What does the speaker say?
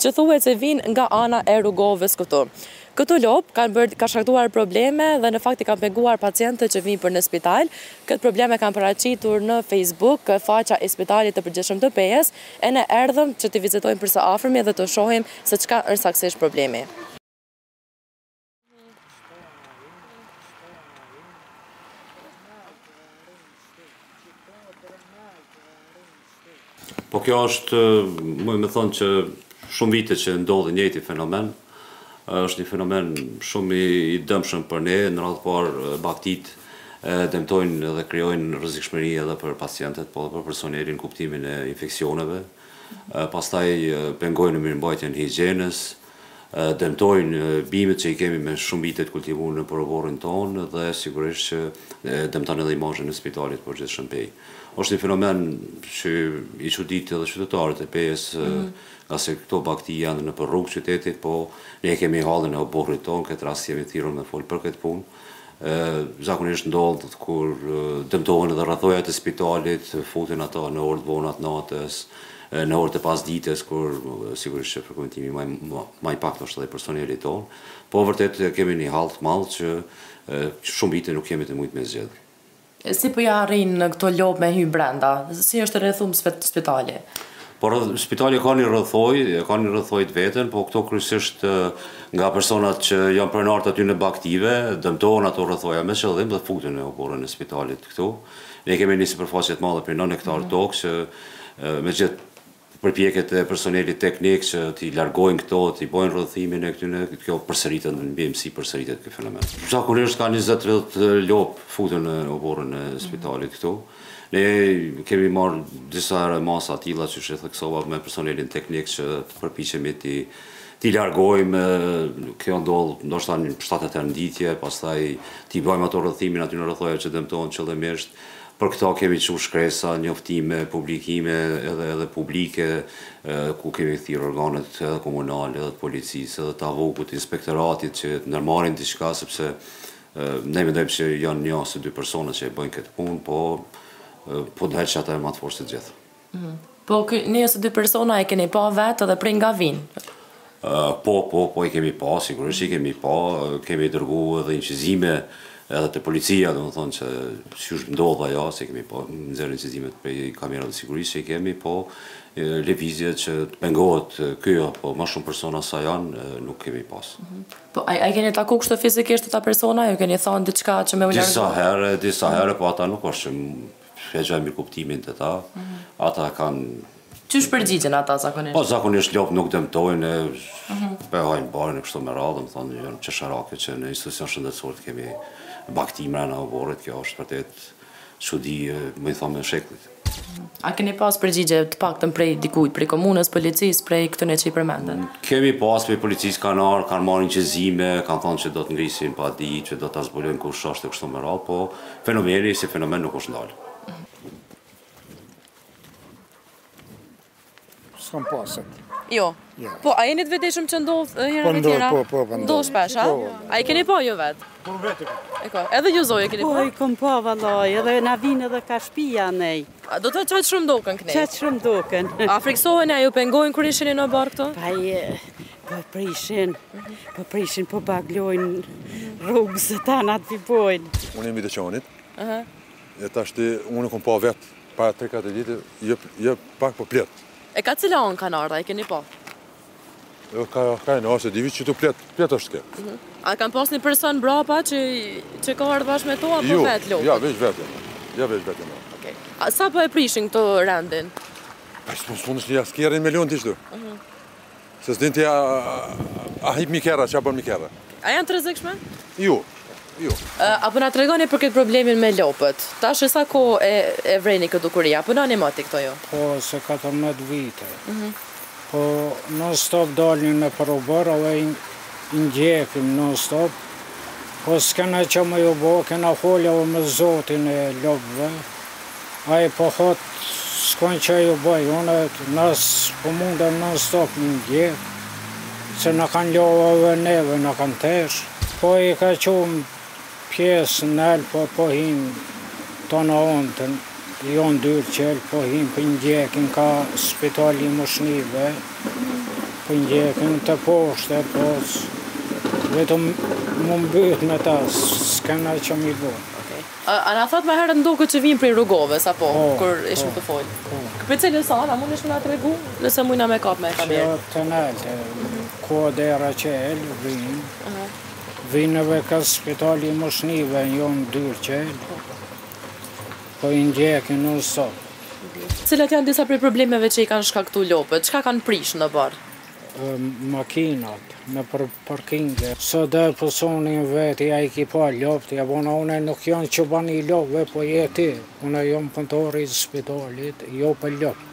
që thuhet se vijnë nga ana e Rugovës këtu. Këto lopë kanë bërë ka shkaktuar probleme dhe në fakt i kanë penguar pacientët që vijnë për në spital. Këtë problem e kanë paraqitur në Facebook faqja e Spitalit të Përgjithshëm të Pejës e ne erdhëm që t'i vizitojmë për së afërmi dhe të shohim se çka është saktësisht problemi. Po kjo është, muj me thonë që shumë vite që ndodh i njëjti fenomen, është një fenomen shumë i dëmshëm për ne, në radhë parë bagëtitë dëmtojnë edhe krijojnë rrezikshmëri edhe për pacientet, po edhe për personelin kuptimin e infeksioneve, pastaj pengojnë në mirëmbajtjen higjienës, dëmtojnë bimët që i kemi me shumë vite të kultivuar nëpër oborrin tonë dhe sigurisht që dëmton edhe imazhin e spitalit të përgjithshëm Pejë. është një fenomen që i shqetë edhe qytetarët e Pejës ngase këto bagëti janë nëpër rrugë qytetit, po ne e kemi hallin e oborrit tonë, këtë rast jemi thirur me folë për këtë punë. zakonisht ndodh kur dëmtohen edhe rrethojat e spitalit, futen ata në orë të vona të natës, në orë të pasdites kur sigurisht që frekuentimi ma i pakët ndoshta dhe i personelit tonë, po vërtet kemi një hall të madh që shumë vite nuk kemi të mujtë me zgjidh. Si po ja arrijnë këto lopë me hy brenda? Si është rrethu spitali? Po rreth, spitali e ka një rrethojë, e ka një rrethojë të vetën, po këto kryesisht nga personat që janë pronarë të atyne bagëtive, dëmtohen ato rrethoja me qëllim dhe futen në oborrin e spitalit këtu. Ne kemi një sipërfaqe të madhe prej nëntë hektarë tokë që me gjithë Përpjekjet e personelit teknik që t'i largojnë këto, t'i bëjnë rregullimin e këtyne, kjo përsëritet në mbrëmje, përsëritet ky fenomen. Zakonisht ka njëzet, tridhjetë lopë futen në oborrin e spitalit këtu. Ne kemi marrë disa herë masa të tilla, qysh e theksova, me personelin teknik që të përpiqemi t'i t'i largojmë, kjo ndodh ndoshta nja shtatë-tetë herë në ditë, pastaj t'i bëjmë ato rregullimin aty në rrethojat që dëmtohen qëllimisht. Për këto kemi shumë shkresa, njoftime, publikime edhe edhe publike ku kemi thirrë organet edhe komunale edhe të policisë edhe të AVUK-ut, inspektoratit që të ndërmarrin diçka sepse ne mendojmë që janë një ose dy persona që e bëjnë këtë punë, po po del që ata janë më të fortë se të gjithë. Po ky një ose dy persona e keni pa vetë dhe prej nga vijnë? Po, po, po i kemi pa, sigurisht që i kemi pa, kemi dërgu edhe incizime edhe te policia domethënë se qysh ndodh ajo, se kemi pa, nxjerr incizimet prej kamerave të sigurisë që i kemi, po lëvizje që të pengohet ky apo më shumë persona sa janë nuk kemi pas. Po a i keni taku kështu fizikisht ata persona, u keni thanë diçka që me u largu? Disa herë, disa herë, po ata nuk është që E gjejmë mirëkuptimin te ta, ata kanë... Qysh përgjigjen ata zakonisht? Po, zakonisht lopët nuk dëmtojnë, e hajnë barin e kështu me radhë, do të thotë, janë qesharake që në institucion shëndetësor të kemi bakti mrena oborrit, kjo është vërtet çudi, me i thonë, e shekllit. A keni pas përgjigje të paktën prej dikujt, prej komunës, policisë, prej këtyne që i përmende? Kemi pas prej policisë kanë ardhë, kanë marrë inçizime, kanë thonë që do të ngrisin padi, që do të zbulojnë kush është e kështu me radhë, po Fenomeni si fenomen nuk është ndalë. S'kam pasë. Jo. jo. Po, a jeni t'vetëdijshëm që ndodhë herëve tjera? Po, po, po. Ndodhë shpesh, a? Po, po. A i keni pa ju vetë? Po, vetë. I kom, edhe ju zojë keni pa? Po, i kom pa, vallahi, edhe na vinë edhe ka shpia knej. A do të qëtë shumë doken knej? Qëtë shumë doken. A friksohen a ju pengojnë kur i shihni në oborr këto? Pa, Po prishin, po prishin, po baglojnë rrugës e ta në atë pipojnë. Unë jemi të qanit, e ta shti unë kom pa vet, para 3-4 ditë, jë jo, pak po pletë. E ka cila anë kanë ardhë, a keni pa? Jo, ka, ka e në asë divi që të pletë, pletë është ke. Mhm. A kanë pas një person brapa që, që ka ardhë bashkë me to, apo jo, vetë lopët? Ja, veç vetë, ja veç vetë. Okay. A sa po e prishin këto rendin? Pa, s'mun njeri as kerrin me lonë qishtu. Mhm. Se s'din ti a a hip mi kerr a, ça bon mi kerr a. A janë të rrezikshme? Jo. Jo. A po na tregoni për këtë problemin me lopët. Tash sa kohë e e vreni këtë dukuri? A punoni moti këtu ju? Po, qe 14 vite. Mhm. Po non stop dalin në oborr edhe i ndjekim non stop. Po s'kena ça me ju bo, kena fol edhe me zotin e lopëve. Ai po thotë s'kon ça ju boj unë as po mundem non stop me i ndjekë se na kan lodh edhe neve na kan terr. Po hin ka qo pjes nelt po, po hin tana antën jon dyrt çel po hin po i ndjekim ka spitali i mushknive po i ndjekim te poshte pos vetëm m'u mbyt me ta s'kena ça m'i bo. A na thatë më herët po m'doket që vijnë prej Rugovës apo kur ishim tu fol. Prej cilës anë a mundesh me na tregu nëse mujna me kap me kamerë. Qo te nalte ku o dera çel vijnë. Aha. Vijnë edhe ka spitali i mushknive jon dyrt çel. Po i ndjekim non stop. Cilat janë disa prej problemeve që i kanë shkaktu lopët? Çka kanë prishë në oborr? makinat nëpër parkinge, sa do pësonin veti a i ki pa lopt, ja bona une nuk jam çoban i lopëve po je ti, une jam punëtor i spitalit jo për lopë.